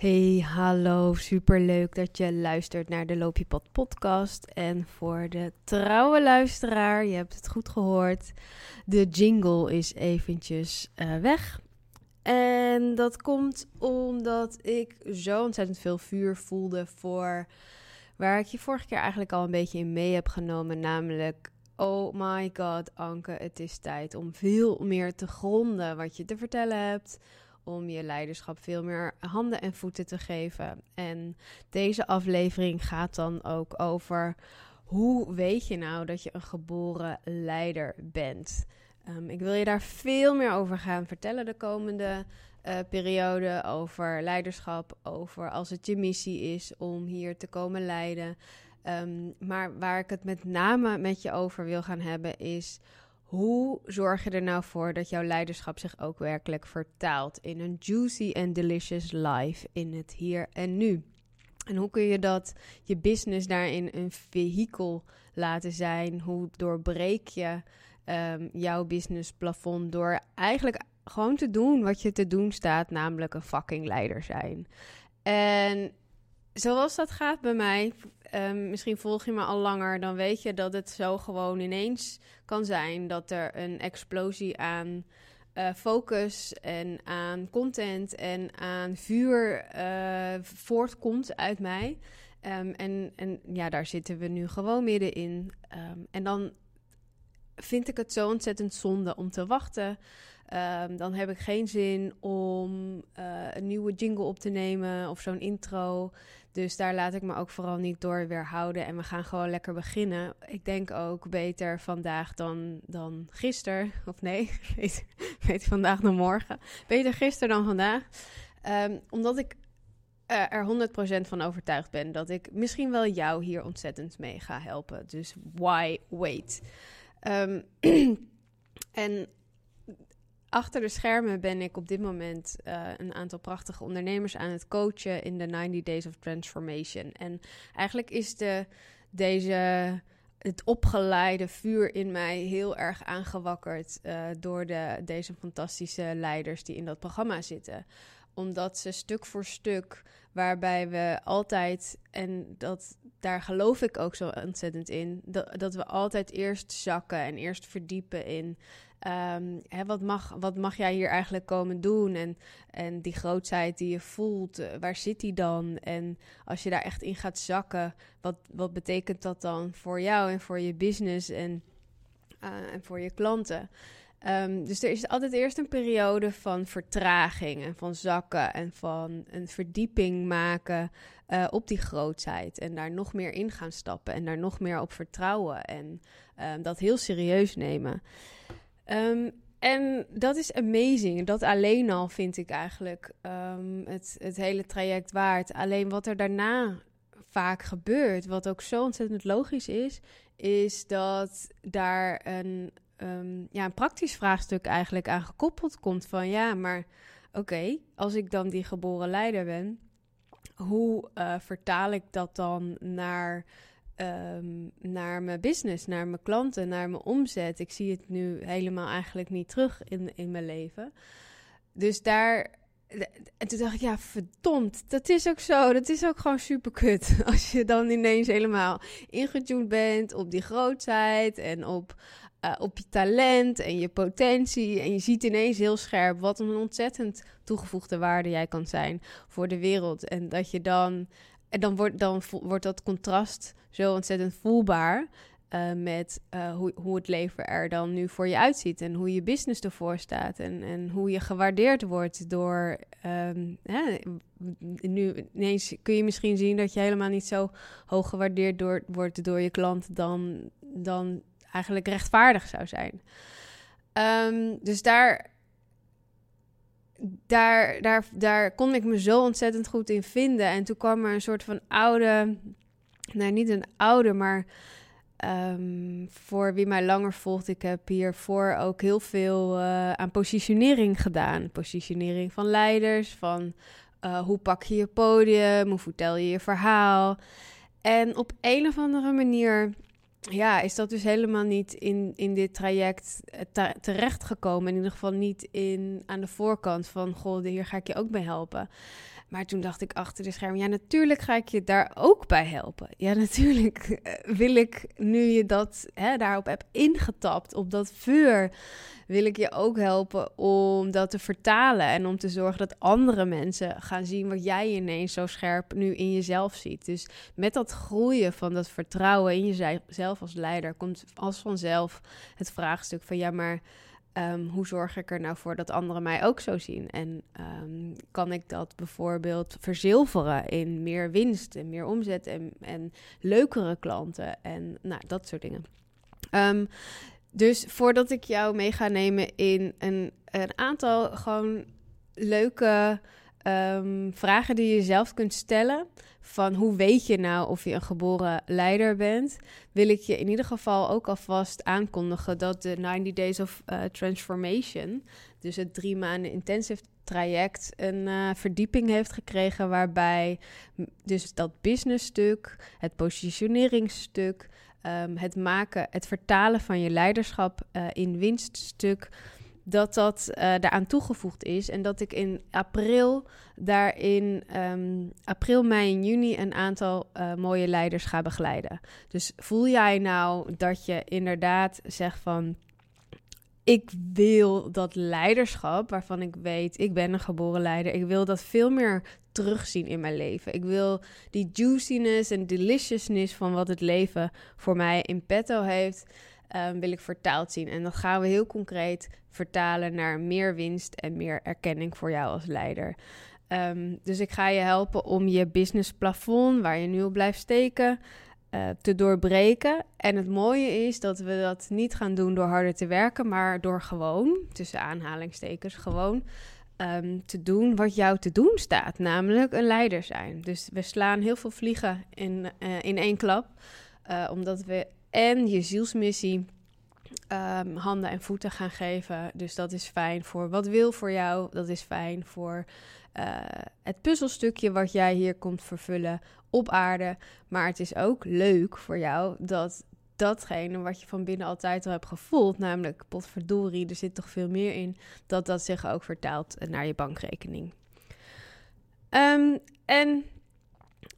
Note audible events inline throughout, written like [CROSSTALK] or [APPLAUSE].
Hey, hallo. Superleuk dat je luistert naar de Loopjepad podcast. En voor de trouwe luisteraar, je hebt het goed gehoord, de jingle is eventjes uh, weg. En dat komt omdat ik zo ontzettend veel vuur voelde voor waar ik je vorige keer eigenlijk al een beetje in mee heb genomen. Namelijk, oh my god, Anke, het is tijd om veel meer te gronden wat je te vertellen hebt om je leiderschap veel meer handen en voeten te geven. En deze aflevering gaat dan ook over hoe weet je nou dat je een geboren leider bent. Um, ik wil je daar veel meer over gaan vertellen de komende uh, periode. Over leiderschap, over als het je missie is om hier te komen leiden. Um, maar waar ik het met name met je over wil gaan hebben is hoe zorg je er nou voor dat jouw leiderschap zich ook werkelijk vertaalt in een juicy en delicious life in het hier en nu? En hoe kun je dat je business daarin een vehikel laten zijn? Hoe doorbreek je um, jouw businessplafond door eigenlijk gewoon te doen wat je te doen staat, namelijk een fucking leider zijn? En zoals dat gaat bij mij, um, misschien volg je me al langer, dan weet je dat het zo gewoon ineens kan zijn dat er een explosie aan uh, focus en aan content en aan vuur uh, voortkomt uit mij. Um, en, en ja, daar zitten we nu gewoon middenin. Um, en dan vind ik het zo ontzettend zonde om te wachten. Dan heb ik geen zin om uh, een nieuwe jingle op te nemen of zo'n intro. Dus daar laat ik me ook vooral niet door weerhouden. En we gaan gewoon lekker beginnen. Ik denk ook beter vandaag dan, dan gisteren. Of nee, [LAUGHS] beter, vandaag dan morgen. Beter gisteren dan vandaag. Um, omdat ik uh, er 100% van overtuigd ben dat ik misschien wel jou hier ontzettend mee ga helpen. Dus why wait? Um, [CLEARS THROAT] en achter de schermen ben ik op dit moment uh, een aantal prachtige ondernemers aan het coachen in de 90 Days of Transformation. En eigenlijk is de, deze, het opgeleide vuur in mij heel erg aangewakkerd uh, door de, deze fantastische leiders die in dat programma zitten omdat ze stuk voor stuk, waarbij we altijd, en dat, daar geloof ik ook zo ontzettend in, dat we altijd eerst zakken en eerst verdiepen in Um, hè, wat, mag, wat mag jij hier eigenlijk komen doen? En, en die grootheid die je voelt, uh, waar zit die dan? En als je daar echt in gaat zakken, wat, wat betekent dat dan voor jou en voor je business en, uh, en voor je klanten? Um, dus er is altijd eerst een periode van vertraging en van zakken en van een verdieping maken uh, op die grootheid. En daar nog meer in gaan stappen en daar nog meer op vertrouwen en um, dat heel serieus nemen. Um, en dat is amazing. Dat alleen al vind ik eigenlijk um, het, het hele traject waard. Alleen wat er daarna vaak gebeurt, wat ook zo ontzettend logisch is, is dat daar een, um, ja, een praktisch vraagstuk eigenlijk aan gekoppeld komt van ja, maar oké, als ik dan die geboren leider ben, hoe uh, vertaal ik dat dan naar um, naar mijn business, naar mijn klanten, naar mijn omzet. Ik zie het nu helemaal eigenlijk niet terug in, in mijn leven. Dus daar. En toen dacht ik, ja, verdomd, dat is ook zo. Dat is ook gewoon super kut. [LAUGHS] Als je dan ineens helemaal ingetuned bent op die grootheid en op, uh, op je talent en je potentie. En je ziet ineens heel scherp wat een ontzettend toegevoegde waarde jij kan zijn voor de wereld. En dat je dan en dan wordt, dan wordt dat contrast zo ontzettend voelbaar. Uh, met uh, hoe, hoe het leven er dan nu voor je uitziet. En hoe je business ervoor staat. En, en hoe je gewaardeerd wordt door. Um, hè, nu ineens kun je misschien zien dat je helemaal niet zo hoog gewaardeerd door, wordt door je klant. dan, dan eigenlijk rechtvaardig zou zijn. Um, dus daar daar, daar, daar kon ik me zo ontzettend goed in vinden. En toen kwam er een soort van oude, nee, niet een oude, maar um, voor wie mij langer volgt, ik heb hiervoor ook heel veel uh, aan positionering gedaan. Positionering van leiders, van uh, hoe pak je je podium, hoe vertel je je verhaal. En op een of andere manier ja, is dat dus helemaal niet in, in dit traject uh, terechtgekomen. In ieder geval niet in, aan de voorkant van, goh, hier ga ik je ook bij helpen. Maar toen dacht ik achter de schermen, ja, natuurlijk ga ik je daar ook bij helpen. Ja, [LAUGHS] natuurlijk eh, wil ik, nu je dat hè, daarop hebt ingetapt, op dat vuur, wil ik je ook helpen om dat te vertalen. En om te zorgen dat andere mensen gaan zien wat jij ineens zo scherp nu in jezelf ziet. Dus met dat groeien van dat vertrouwen in jezelf als leider, komt als vanzelf het vraagstuk van, ja, maar Ehm, hoe zorg ik er nou voor dat anderen mij ook zo zien? En ehm, kan ik dat bijvoorbeeld verzilveren in meer winst en meer omzet en, en leukere klanten en nou, dat soort dingen. Um, dus voordat ik jou mee ga nemen in een, een aantal gewoon leuke vragen die je zelf kunt stellen van hoe weet je nou of je een geboren leider bent, wil ik je in ieder geval ook alvast aankondigen dat de 90 Days of uh, Transformation, dus het drie maanden intensive traject, een uh, verdieping heeft gekregen waarbij dus dat business stuk, het positioneringsstuk, um, het maken, het vertalen van je leiderschap uh, in winststuk dat dat uh, daaraan toegevoegd is. En dat ik in april daarin, um, april, mei en juni, een aantal uh, mooie leiders ga begeleiden. Dus voel jij nou dat je inderdaad zegt van. Ik wil dat leiderschap, waarvan ik weet, ik ben een geboren leider. Ik wil dat veel meer terugzien in mijn leven. Ik wil die juiciness en deliciousness van wat het leven voor mij in petto heeft um, wil ik vertaald zien. En dat gaan we heel concreet vertalen naar meer winst en meer erkenning voor jou als leider. Um, dus ik ga je helpen om je business plafond, waar je nu op blijft steken, uh, te doorbreken. En het mooie is dat we dat niet gaan doen door harder te werken, maar door gewoon, tussen aanhalingstekens, gewoon um, te doen wat jou te doen staat, namelijk een leider zijn. Dus we slaan heel veel vliegen in, uh, in één klap, uh, omdat we en je zielsmissie um, handen en voeten gaan geven. Dus dat is fijn voor wat wil voor jou. Dat is fijn voor uh, het puzzelstukje wat jij hier komt vervullen op aarde. Maar het is ook leuk voor jou dat datgene wat je van binnen altijd al hebt gevoeld, namelijk potverdorie, er zit toch veel meer in, dat dat zich ook vertaalt naar je bankrekening. Um, en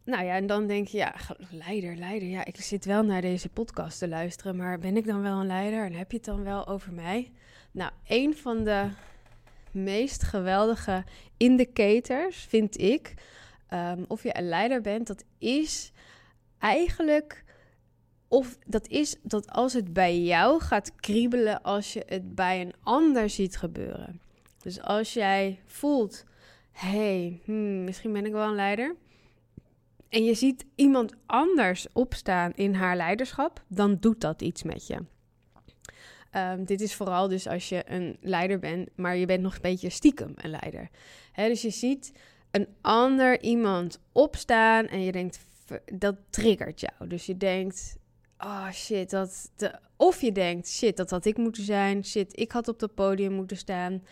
nou ja, en dan denk je, ja, leider, leider. Ja, ik zit wel naar deze podcast te luisteren, maar ben ik dan wel een leider en heb je het dan wel over mij? Nou, een van de meest geweldige indicators vind ik, um, of je een leider bent, dat is eigenlijk, of dat is dat als het bij jou gaat kriebelen, als je het bij een ander ziet gebeuren. Dus als jij voelt, hey, hmm, misschien ben ik wel een leider en je ziet iemand anders opstaan in haar leiderschap, dan doet dat iets met je. Um, dit is vooral dus als je een leider bent, maar je bent nog een beetje stiekem een leider. Dus je ziet een ander iemand opstaan en je denkt, dat triggert jou. Dus je denkt, oh shit, dat... Of je denkt, shit, dat had ik moeten zijn. Shit, ik had op het podium moeten staan.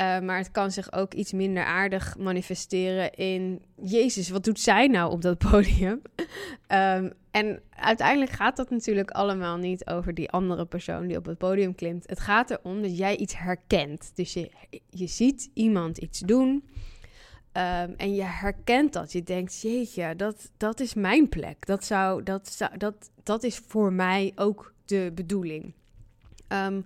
Uh, maar het kan zich ook iets minder aardig manifesteren in... Jezus, wat doet zij nou op dat [LAUGHS] podium? um, en uiteindelijk gaat dat natuurlijk allemaal niet over die andere persoon die op het podium klimt. Het gaat erom dat jij iets herkent. Dus je, je ziet iemand iets doen um, en je herkent dat. Je denkt, jeetje, dat, dat is mijn plek. Dat, zou, dat, zou, dat, dat is voor mij ook de bedoeling. Um,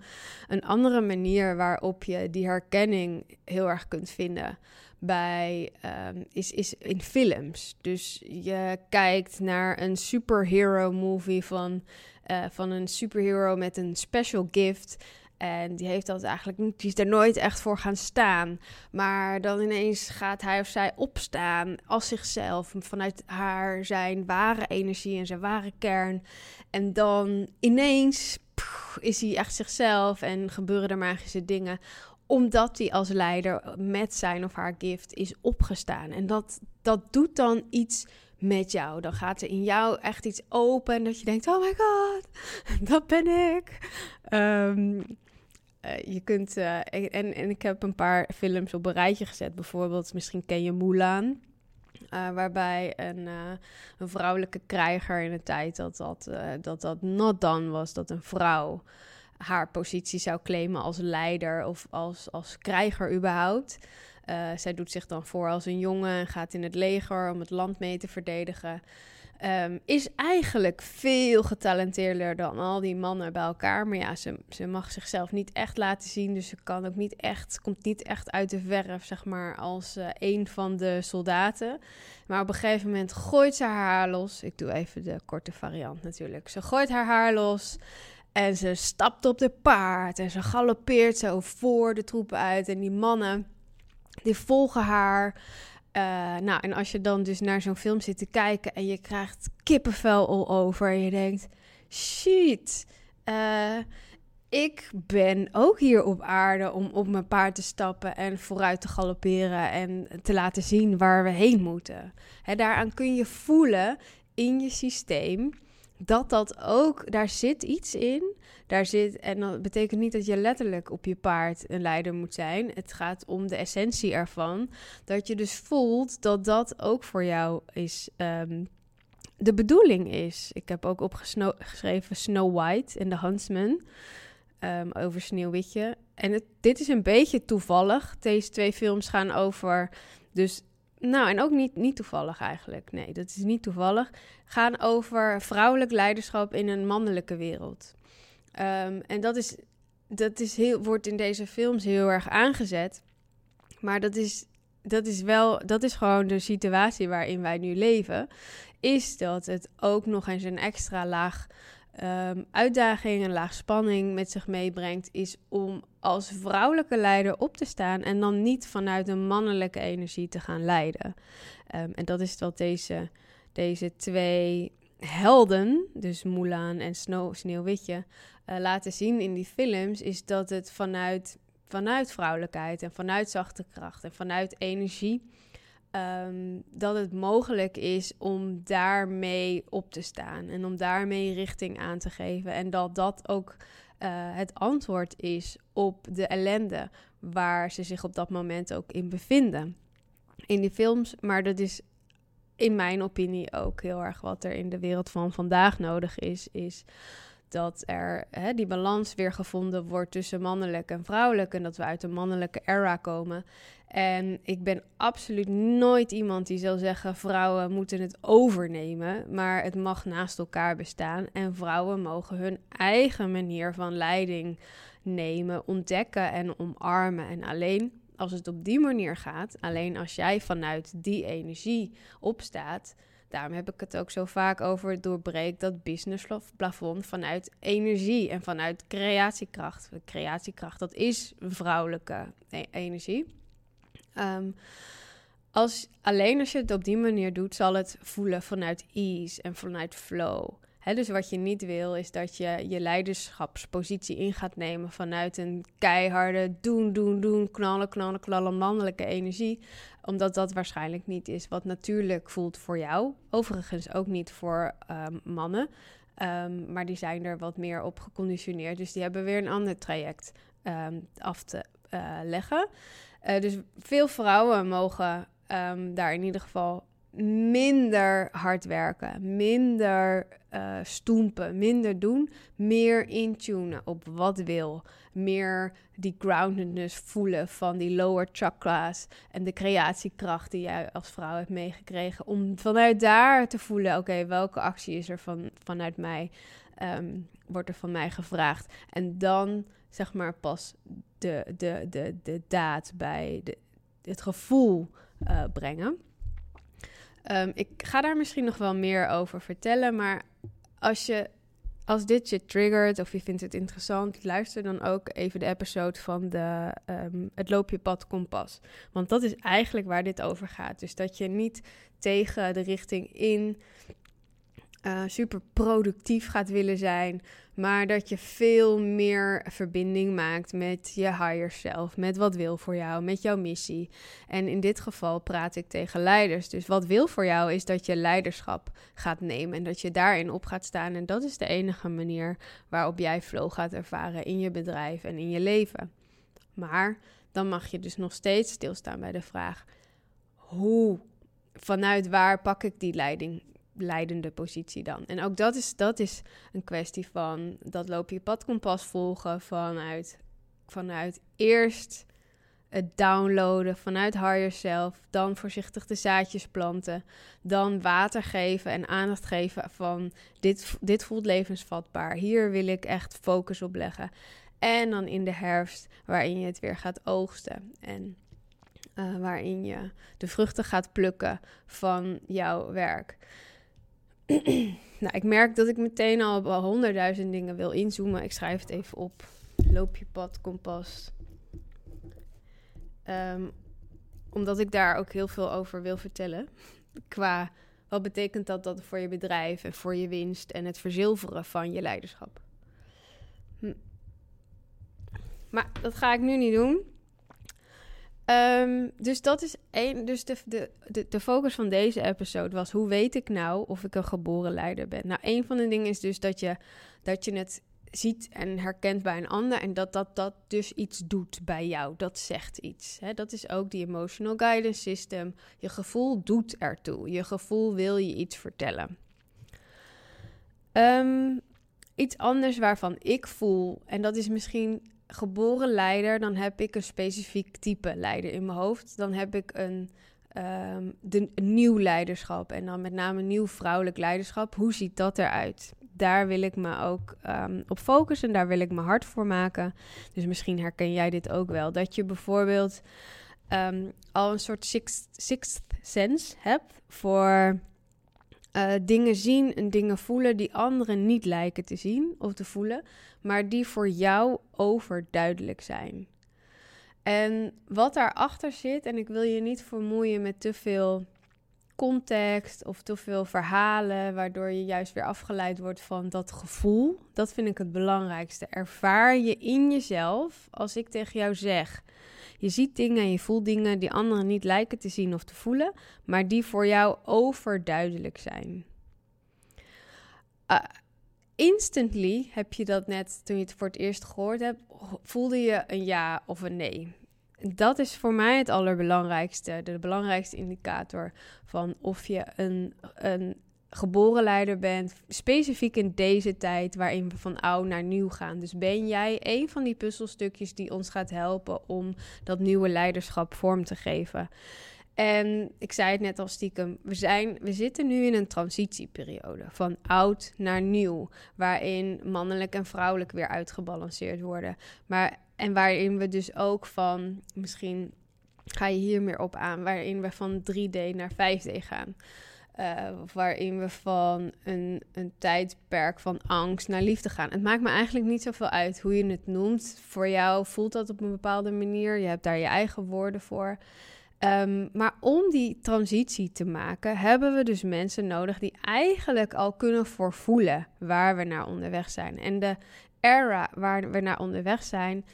een andere manier waarop je die herkenning heel erg kunt vinden bij, um, is, is in films. Dus je kijkt naar een superhero movie van, uh, van een superhero met een special gift. En die heeft dat eigenlijk die is er nooit echt voor gaan staan. Maar dan ineens gaat hij of zij opstaan als zichzelf, vanuit haar zijn ware energie en zijn ware kern. En dan ineens is hij echt zichzelf en gebeuren er magische dingen omdat hij als leider met zijn of haar gift is opgestaan. En dat, dat doet dan iets met jou. Dan gaat er in jou echt iets open dat je denkt: oh my god, [LAUGHS] dat ben ik. Um, uh, je kunt, uh, en, en ik heb een paar films op een rijtje gezet. Bijvoorbeeld, misschien ken je Mulan. Uh, waarbij een, uh, een, vrouwelijke krijger in de tijd dat dat, uh, dat dat not done was, dat een vrouw haar positie zou claimen als leider of als, als krijger überhaupt. zij doet zich dan voor als een jongen en gaat in het leger om het land mee te verdedigen. Um, is eigenlijk veel getalenteerder dan al die mannen bij elkaar. Maar ja, ze, ze mag zichzelf niet echt laten zien. Dus ze kan ook niet echt, komt niet echt uit de verf, zeg maar, als uh, een van de soldaten. Maar op een gegeven moment gooit ze haar haar los. Ik doe even de korte variant natuurlijk. Ze gooit haar haar los. En ze stapt op de paard. En ze galoppeert zo voor de troepen uit. En die mannen, die volgen haar. Uh, nou, en als je dan dus naar zo'n film zit te kijken en je krijgt kippenvel al over en je denkt, shit, uh, ik ben ook hier op aarde om op mijn paard te stappen en vooruit te galopperen en te laten zien waar we heen moeten. Hè, daaraan kun je voelen in je systeem dat dat ook, daar zit iets in. Daar zit, en dat betekent niet dat je letterlijk op je paard een leider moet zijn. Het gaat om de essentie ervan. Dat je dus voelt dat dat ook voor jou is. Um, de bedoeling is. Ik heb ook opgeschreven Snow White en de Huntsman. Um, over Sneeuwwitje. En het, dit is een beetje toevallig. Deze twee films gaan over. Dus nou, en ook niet, niet toevallig eigenlijk. Nee, dat is niet toevallig. Gaan over vrouwelijk leiderschap in een mannelijke wereld. Um, en dat, is, dat is heel, wordt in deze films heel erg aangezet. Maar dat is, dat is wel, dat is gewoon de situatie waarin wij nu leven. Is dat het ook nog eens een extra laag um, uitdaging, een laag spanning met zich meebrengt, is om als vrouwelijke leider op te staan en dan niet vanuit een mannelijke energie te gaan leiden. Um, en dat is wat deze, deze twee helden, dus Mulan en Snow, Sneeuwwitje, uh, laten zien in die films, is dat het vanuit, vanuit vrouwelijkheid en vanuit zachte kracht en vanuit energie Um, dat het mogelijk is om daarmee op te staan en om daarmee richting aan te geven. En dat dat ook uh, het antwoord is op de ellende waar ze zich op dat moment ook in bevinden. In die films, maar dat is in mijn opinie ook heel erg wat er in de wereld van vandaag nodig is, is dat er hè, die balans weer gevonden wordt tussen mannelijk en vrouwelijk en dat we uit een mannelijke era komen. En ik ben absoluut nooit iemand die zal zeggen: vrouwen moeten het overnemen, maar het mag naast elkaar bestaan. En vrouwen mogen hun eigen manier van leiding nemen, ontdekken en omarmen. En alleen als het op die manier gaat, alleen als jij vanuit die energie opstaat. Daarom heb ik het ook zo vaak over doorbreek dat businessplafond vanuit energie en vanuit creatiekracht. Creatiekracht, dat is vrouwelijke energie. Um, als, alleen als je het op die manier doet, zal het voelen vanuit ease en vanuit flow. dus wat je niet wil, is dat je je leiderschapspositie in gaat nemen vanuit een keiharde doen, doen, doen, knallen, knallen, knallen, mannelijke energie. Omdat dat waarschijnlijk niet is wat natuurlijk voelt voor jou. Overigens ook niet voor um, mannen. Um, maar die zijn er wat meer op geconditioneerd. Dus die hebben weer een ander traject af te uh, leggen. Uh, dus veel vrouwen mogen um, daar in ieder geval minder hard werken, minder uh, stoempen, minder doen, meer intunen op wat wil, meer die groundedness voelen van die lower chakra's en de creatiekracht die jij als vrouw hebt meegekregen, om vanuit daar te voelen, oké, welke actie is er van, vanuit mij, um, wordt er van mij gevraagd. En dan zeg maar pas de, de, de, de daad bij de, het gevoel uh, brengen. Um, ik ga daar misschien nog wel meer over vertellen, maar als, je, als dit je triggert of je vindt het interessant, luister dan ook even de episode van de, um, Het Loopje Pad Kompas. Want dat is eigenlijk waar dit over gaat. Dus dat je niet tegen de richting in uh, super productief gaat willen zijn, maar dat je veel meer verbinding maakt met je higher self, met wat wil voor jou, met jouw missie. En in dit geval praat ik tegen leiders. Dus wat wil voor jou is dat je leiderschap gaat nemen en dat je daarin op gaat staan. En dat is de enige manier waarop jij flow gaat ervaren in je bedrijf en in je leven. Maar dan mag je dus nog steeds stilstaan bij de vraag: hoe vanuit waar pak ik die leiding, leidende positie dan? En ook dat is, dat is een kwestie van dat loop je padkompas volgen vanuit, vanuit eerst het downloaden vanuit higher self, dan voorzichtig de zaadjes planten, dan water geven en aandacht geven van dit, dit voelt levensvatbaar, hier wil ik echt focus op leggen. En dan in de herfst, waarin je het weer gaat oogsten en uh, waarin je de vruchten gaat plukken van jouw werk. [CLEARS THROAT] nou, ik merk dat ik meteen al op honderdduizend dingen wil inzoomen. Ik schrijf het even op. Loop je pad, kompas. Um, omdat ik daar ook heel veel over wil vertellen. Qua wat betekent dat, dat voor je bedrijf en voor je winst en het verzilveren van je leiderschap. Hm. Maar dat ga ik nu niet doen. Um, dus dat is één. Dus de, de, de, focus van deze episode was: hoe weet ik nou of ik een geboren leider ben? Nou, een van de dingen is dus dat je, dat je het ziet en herkent bij een ander en dat dat, dat dus iets doet bij jou. Dat zegt iets. Hè? Dat is ook die emotional guidance system. Je gevoel doet ertoe. Je gevoel wil je iets vertellen. Um, iets anders waarvan ik voel, en dat is misschien geboren leider, dan heb ik een specifiek type leider in mijn hoofd. Dan heb ik een, um, de, een nieuw leiderschap en dan met name nieuw vrouwelijk leiderschap. Hoe ziet dat eruit? Daar wil ik me ook um, op focussen, daar wil ik me hard voor maken. Dus misschien herken jij dit ook wel. Dat je bijvoorbeeld um, al een soort sixth, sixth sense hebt voor uh, dingen zien en dingen voelen die anderen niet lijken te zien of te voelen, maar die voor jou overduidelijk zijn. En wat daarachter zit, en ik wil je niet vermoeien met te veel context of te veel verhalen, waardoor je juist weer afgeleid wordt van dat gevoel. Dat vind ik het belangrijkste. Ervaar je in jezelf als ik tegen jou zeg. Je ziet dingen en je voelt dingen die anderen niet lijken te zien of te voelen, maar die voor jou overduidelijk zijn. Uh, instantly heb je dat net toen je het voor het eerst gehoord hebt, voelde je een ja of een nee. Dat is voor mij het allerbelangrijkste, de belangrijkste indicator van of je een, een geboren leider bent, specifiek in deze tijd waarin we van oud naar nieuw gaan. Dus ben jij een van die puzzelstukjes die ons gaat helpen om dat nieuwe leiderschap vorm te geven? En ik zei het net al stiekem, we, zijn, we zitten nu in een transitieperiode van oud naar nieuw, waarin mannelijk en vrouwelijk weer uitgebalanceerd worden. Maar, en waarin we dus ook van, misschien ga je hier meer op aan, waarin we van 3D naar 5D gaan. Uh, waarin we van een, een tijdperk van angst naar liefde gaan. Het maakt me eigenlijk niet zoveel uit hoe je het noemt. Voor jou voelt dat op een bepaalde manier. Je hebt daar je eigen woorden voor. Um, maar om die transitie te maken, hebben we dus mensen nodig die eigenlijk al kunnen voorvoelen waar we naar onderweg zijn. En de era waar we naar onderweg zijn,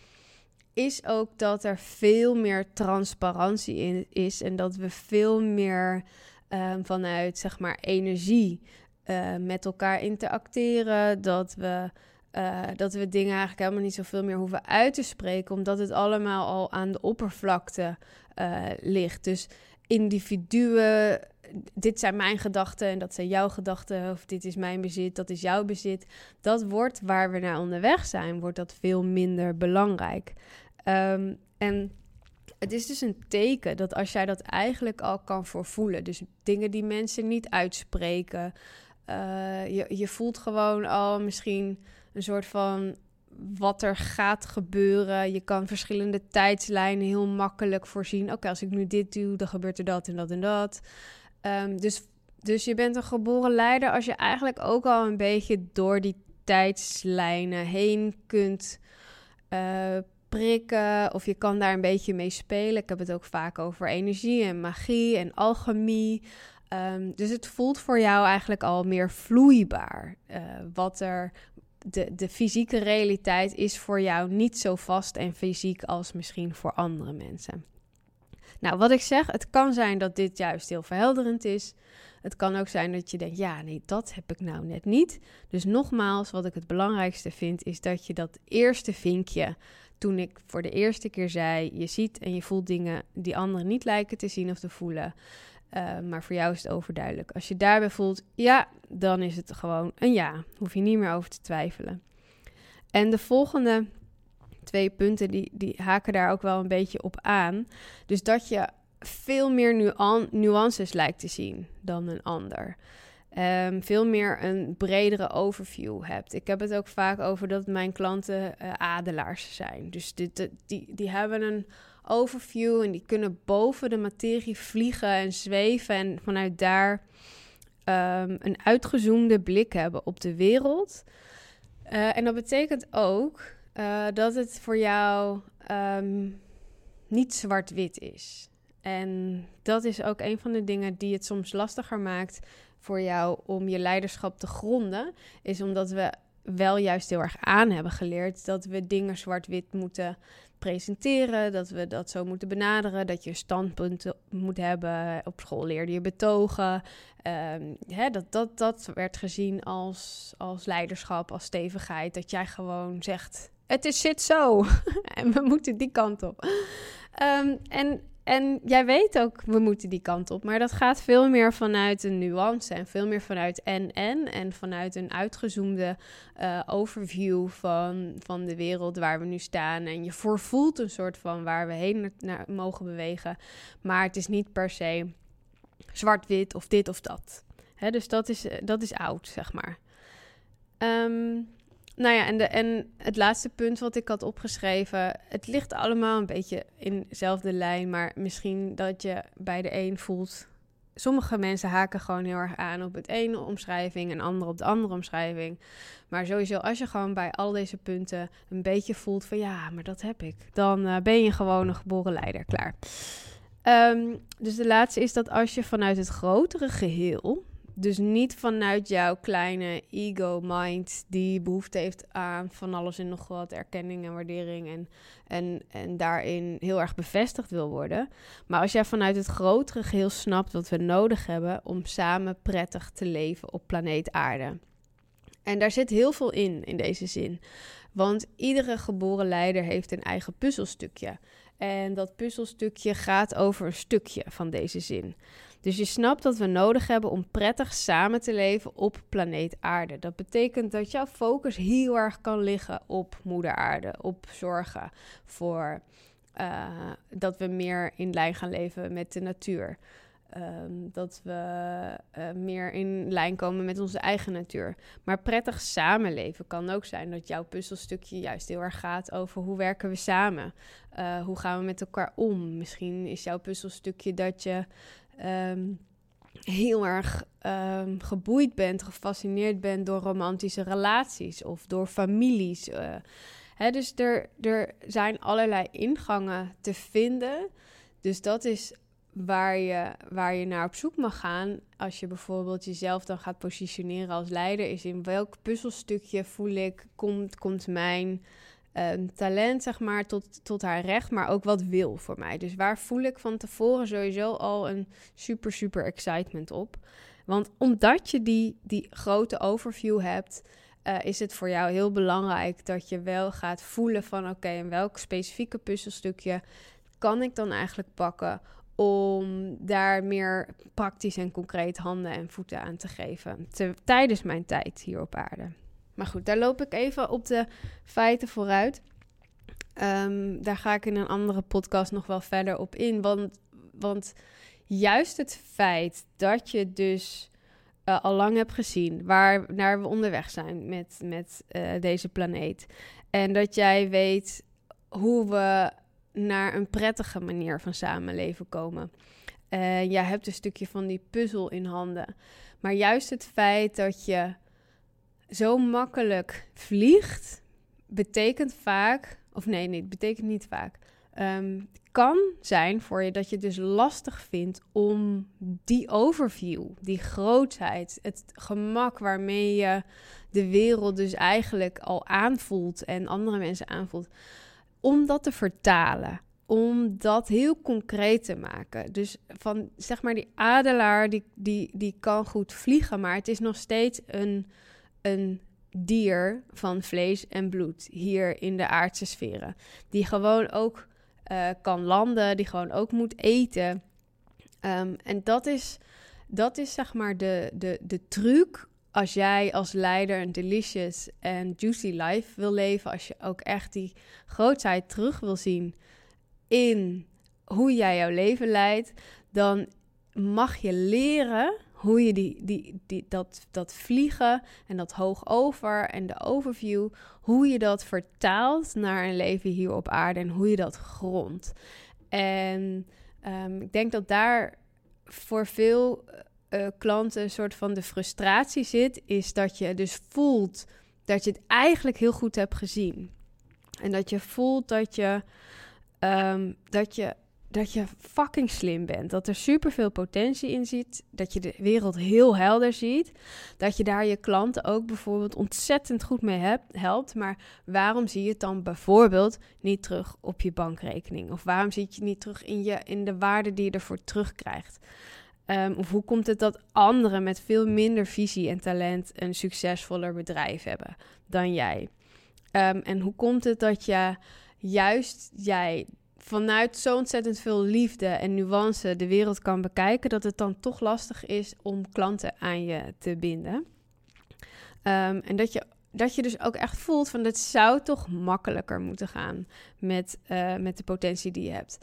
is ook dat er veel meer transparantie in is en dat we veel meer um, vanuit zeg maar energie uh, met elkaar interacteren. Dat we, uh, dat we dingen eigenlijk helemaal niet zoveel meer hoeven uit te spreken, omdat het allemaal al aan de oppervlakte uh, ligt. Dus individuen, dit zijn mijn gedachten en dat zijn jouw gedachten, of dit is mijn bezit, dat is jouw bezit. Dat wordt waar we naar onderweg zijn, wordt dat veel minder belangrijk. Um, en het is dus een teken dat als jij dat eigenlijk al kan voorvoelen, dus dingen die mensen niet uitspreken, uh, je, je voelt gewoon al misschien een soort van wat er gaat gebeuren. Je kan verschillende tijdslijnen heel makkelijk voorzien. Oké, als ik nu dit doe, dan gebeurt er dat en dat en dat. Um, dus, dus je bent een geboren leider als je eigenlijk ook al een beetje door die tijdslijnen heen kunt uh, prikken of je kan daar een beetje mee spelen. Ik heb het ook vaak over energie en magie en alchemie. Um, dus het voelt voor jou eigenlijk al meer vloeibaar. Uh, wat er, de, de fysieke realiteit is voor jou niet zo vast en fysiek als misschien voor andere mensen. Nou, wat ik zeg, het kan zijn dat dit juist heel verhelderend is. Het kan ook zijn dat je denkt, ja, nee, dat heb ik nou net niet. Dus nogmaals, wat ik het belangrijkste vind, is dat je dat eerste vinkje toen ik voor de eerste keer zei: je ziet en je voelt dingen die anderen niet lijken te zien of te voelen. Uh, maar voor jou is het overduidelijk. Als je daarbij voelt, ja, dan is het gewoon een ja. Hoef je niet meer over te twijfelen. En de volgende twee punten, die, die haken daar ook wel een beetje op aan. Dus dat je veel meer nuances lijkt te zien dan een ander. Um, veel meer een bredere overview hebt. Ik heb het ook vaak over dat mijn klanten uh, adelaars zijn. Dus die, die hebben een overview en die kunnen boven de materie vliegen en zweven en vanuit daar um, een uitgezoomde blik hebben op de wereld. Uh, en dat betekent ook uh, dat het voor jou um, niet zwart-wit is. En dat is ook een van de dingen die het soms lastiger maakt voor jou om je leiderschap te gronden, is omdat we wel juist heel erg aan hebben geleerd dat we dingen zwart-wit moeten presenteren, dat we dat zo moeten benaderen, dat je standpunten moet hebben. Op school leerde je betogen. Um, hè, dat, dat, dat werd gezien als, als leiderschap, als stevigheid. Dat jij gewoon zegt: Het is zit zo [LAUGHS] en we moeten die kant op. Um, en en jij weet ook, we moeten die kant op. Maar dat gaat veel meer vanuit een nuance en veel meer vanuit en-en. En vanuit een uitgezoomde uh, overview van, van de wereld waar we nu staan. En je voorvoelt een soort van waar we heen mogen bewegen. Maar het is niet per se zwart-wit of dit of dat. Dus dat is, eh, dat is oud, zeg maar. Um, nou ja, en, de, en het laatste punt wat ik had opgeschreven. Het ligt allemaal een beetje in dezelfde lijn. Maar misschien dat je bij de een voelt. Sommige mensen haken gewoon heel erg aan op het ene omschrijving en andere op de andere omschrijving. Maar sowieso, als je gewoon bij al deze punten een beetje voelt van ja, maar dat heb ik. Dan uh, ben je gewoon een geboren leider klaar. Um, dus de laatste is dat als je vanuit het grotere geheel dus niet vanuit jouw kleine ego-mind die behoefte heeft aan van alles en nog wat erkenning en waardering en, en, en daarin heel erg bevestigd wil worden. Maar als jij vanuit het grotere geheel snapt wat we nodig hebben om samen prettig te leven op planeet Aarde. En daar zit heel veel in, in deze zin. Want iedere geboren leider heeft een eigen puzzelstukje. En dat puzzelstukje gaat over een stukje van deze zin. Dus je snapt dat we nodig hebben om prettig samen te leven op planeet Aarde. Dat betekent dat jouw focus heel erg kan liggen op Moeder Aarde, op zorgen voor uh, dat we meer in lijn gaan leven met de natuur. Um, dat we uh, meer in lijn komen met onze eigen natuur. Maar prettig samenleven kan ook zijn dat jouw puzzelstukje juist heel erg gaat over hoe werken we samen? Uh, hoe gaan we met elkaar om? Misschien is jouw puzzelstukje dat je um, heel erg um, geboeid bent, gefascineerd bent door romantische relaties of door families. Uh, hè, dus er, er zijn allerlei ingangen te vinden. Dus dat is waar je, waar je naar op zoek mag gaan. Als je bijvoorbeeld jezelf dan gaat positioneren als leider, is in welk puzzelstukje voel ik, komt, komt mijn um, talent, zeg maar, tot, tot haar recht, maar ook wat wil voor mij. Dus waar voel ik van tevoren sowieso al een super, super excitement op? Want omdat je die, die grote overview hebt, uh, is het voor jou heel belangrijk dat je wel gaat voelen van oké, en welk specifieke puzzelstukje kan ik dan eigenlijk pakken om daar meer praktisch en concreet handen en voeten aan te geven te, tijdens mijn tijd hier op aarde. Maar goed, daar loop ik even op de feiten vooruit. Um, daar ga ik in een andere podcast nog wel verder op in. Want, want juist het feit dat je dus uh, al lang hebt gezien waar naar we onderweg zijn met, met uh, deze planeet. En dat jij weet hoe we naar een prettige manier van samenleven komen. Uh, jij hebt een stukje van die puzzel in handen. Maar juist het feit dat je zo makkelijk vliegt, betekent vaak, of nee, nee, betekent niet vaak. Um, kan zijn voor je dat je het dus lastig vindt om die overview, die grootheid, het gemak waarmee je de wereld dus eigenlijk al aanvoelt en andere mensen aanvoelt, om dat te vertalen. Om dat heel concreet te maken. Dus van zeg maar die adelaar, die, die, die kan goed vliegen, maar het is nog steeds een een dier van vlees en bloed hier in de aardse sferen. Die gewoon ook uh, kan landen, die gewoon ook moet eten. Ehm, en dat is, dat is zeg maar de, de, de truc als jij als leider een delicious en juicy life wil leven, als je ook echt die grootheid terug wil zien in hoe jij jouw leven leidt, dan mag je leren hoe je die, die, die, dat, dat vliegen en dat hoog over en de overview, hoe je dat vertaalt naar een leven hier op aarde en hoe je dat grondt. En um, ik denk dat daar voor veel uh, klanten een soort van de frustratie zit, is dat je dus voelt dat je het eigenlijk heel goed hebt gezien. En dat je voelt dat je, um, dat je, dat je fucking slim bent. Dat er superveel potentie in zit. Dat je de wereld heel helder ziet. Dat je daar je klanten ook bijvoorbeeld ontzettend goed mee hebt, helpt. Maar waarom zie je het dan bijvoorbeeld niet terug op je bankrekening? Of waarom zie je het niet terug in, je, in de waarde die je ervoor terugkrijgt? Um, of hoe komt het dat anderen met veel minder visie en talent een succesvoller bedrijf hebben dan jij? Um, en hoe komt het dat je juist jij vanuit zo ontzettend veel liefde en nuance de wereld kan bekijken, dat het dan toch lastig is om klanten aan je te binden? Um, en dat je dat je dus ook echt voelt van het zou toch makkelijker moeten gaan met, uh, met de potentie die je hebt.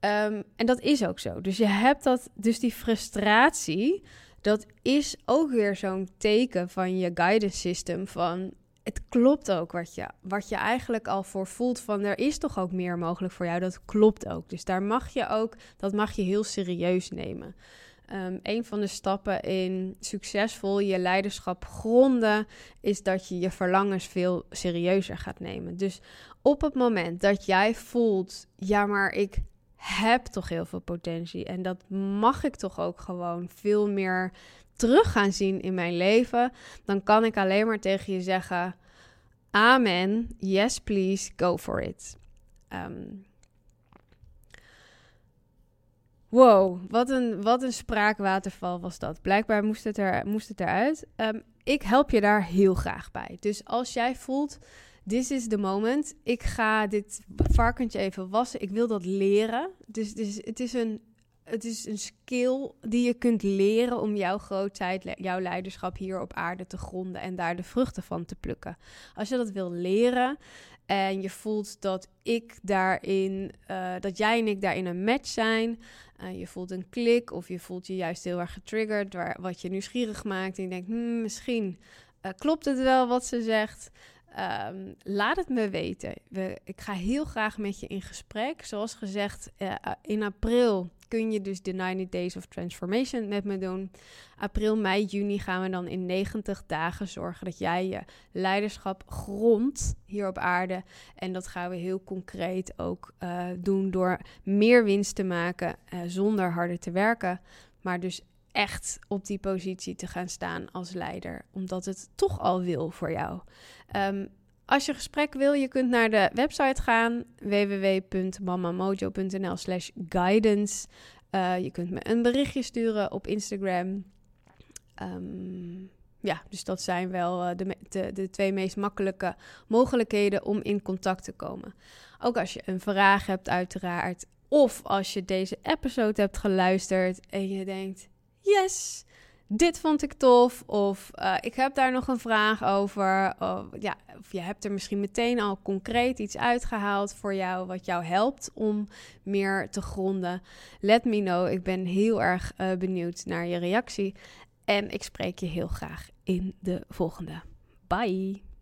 Um, en dat is ook zo. Dus je hebt dat, dus die frustratie, dat is ook weer zo'n teken van je guidance system. Van het klopt ook wat je, wat je eigenlijk al voor voelt. Van er is toch ook meer mogelijk voor jou. Dat klopt ook. Dus daar mag je ook, dat mag je heel serieus nemen. Um, een van de stappen in succesvol je leiderschap gronden is dat je je verlangens veel serieuzer gaat nemen. Dus op het moment dat jij voelt, ja, maar ik heb toch heel veel potentie. En dat mag ik toch ook gewoon veel meer terug gaan zien in mijn leven. Dan kan ik alleen maar tegen je zeggen: Amen. Yes, please, go for it. Um, wow, wat een, wat een spraakwaterval was dat. Blijkbaar moest het, er, moest het eruit. Um, ik help je daar heel graag bij. Dus als jij voelt this is the moment. Ik ga dit varkentje even wassen. Ik wil dat leren. Dus, dus het, is een, het is een skill die je kunt leren om jouw grootheid, jouw leiderschap hier op aarde te gronden en daar de vruchten van te plukken. Als je dat wil leren en je voelt dat ik daarin, uh, dat jij en ik daarin een match zijn. Uh, je voelt een klik of je voelt je juist heel erg getriggerd, waar, wat je nieuwsgierig maakt. En je denkt, hmm, misschien uh, klopt het wel wat ze zegt. Um, laat het me weten. We, ik ga heel graag met je in gesprek. Zoals gezegd, in april kun je dus de 90 Days of Transformation met me doen. April, mei, juni gaan we dan in 90 dagen zorgen dat jij je leiderschap grondt hier op aarde. En dat gaan we heel concreet ook uh, doen door meer winst te maken uh, zonder harder te werken. Maar dus echt op die positie te gaan staan als leider, omdat het toch al wil voor jou. Um, als je gesprek wil, je kunt naar de website gaan www.mamamojo.nl/slash guidance. Uh, je kunt me een berichtje sturen op Instagram. Um, ja, dus dat zijn wel uh, de, de, de, twee meest makkelijke mogelijkheden om in contact te komen. Ook als je een vraag hebt, uiteraard. Of als je deze episode hebt geluisterd en je denkt: yes, dit vond ik tof. Of uh, ik heb daar nog een vraag over. Of, ja, of je hebt er misschien meteen al concreet iets uitgehaald voor jou, wat jou helpt om meer te gronden. Let me know. Ik ben heel erg uh, benieuwd naar je reactie. En ik spreek je heel graag in de volgende. Bye.